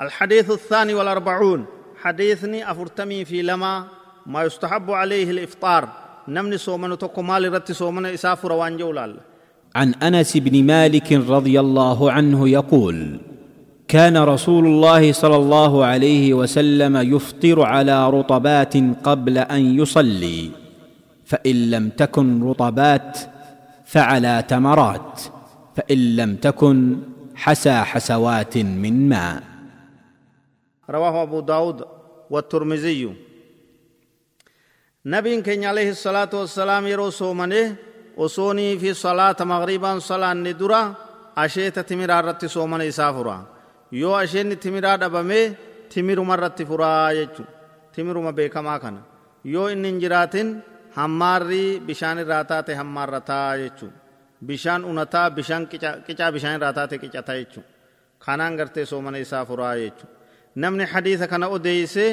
الحديث الثاني والأربعون. حديثني أفرتمي في لما ما يستحب عليه الإفطار. نمني صومن تقو مال رت صومن إسافر وان جولال. عن أنس بن مالك رضي الله عنه يقول كان رسول الله صلى الله عليه وسلم يفطر على رطبات قبل أن يصلي فإن لم تكن رطبات فعلى تمرات فإن لم تكن حسى حسوات من ماء. رواه أبو داود والترمذي نبي كن عليه الصلاة والسلام يرو صومنه وصوني في صلاة مغربا صلاة ندرة أشيت تمرا رت صومن إسافرا يو أشين تمرا دبمه تمر مرت فرا يجو تمر ما بيكما كان يو إن انجراتين هماري بشان راتات همار رتا يجو بشان أنتا بشان كچا بشان راتات كچا تا يجو خانان غرتي صومن إسافرا يجو namni hadiisa kana odeeyse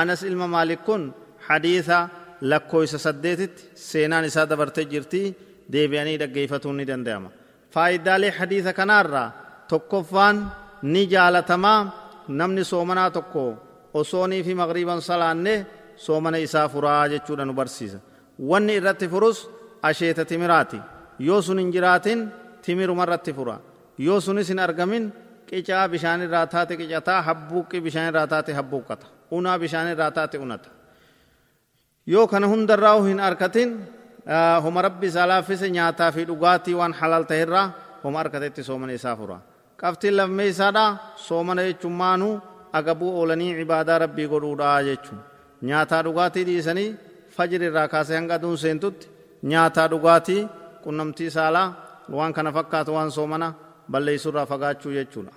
anas ilma maalik kun hadiisa lakkooysa saddeetitti seenaan isaa dabartee jirti deebi'anii dhaggeeffatuun ni danda'ama. Faayidaalee hadiisa kanaarraa tokkoffaan ni jaalatamaa namni soomanaa tokko osoonii fi maqriiban salaanne soomana isaa furaa jechuudha nu barsiisa. Wanni irratti furus asheeta timiraati. Yoo sun hin jiraatin timiruma irratti fura. Yoo sunis hin argamin qicaa bishaan irraa taate qicataa habbuuqqi bishaan irraa taate habbuuqqata unaa bishaan irraa taate unata yoo kana hundarraa hin arkatin homa rabbi isaa laaffise nyaataa fi dhugaatii waan halaal ta'erraa homa arkatetti soomana isaa fura qabtiin lammee isaadha soomana jechummaanuu agabuu oolanii ibaadaa rabbii godhuudha jechuun nyaataa dhugaatii dhiisanii fajri irraa kaasee hanga aduun seentutti nyaataa dhugaatii qunnamtii saalaa waan kana fakkaatu waan soomana balleessurraa fagaachuu jechuudha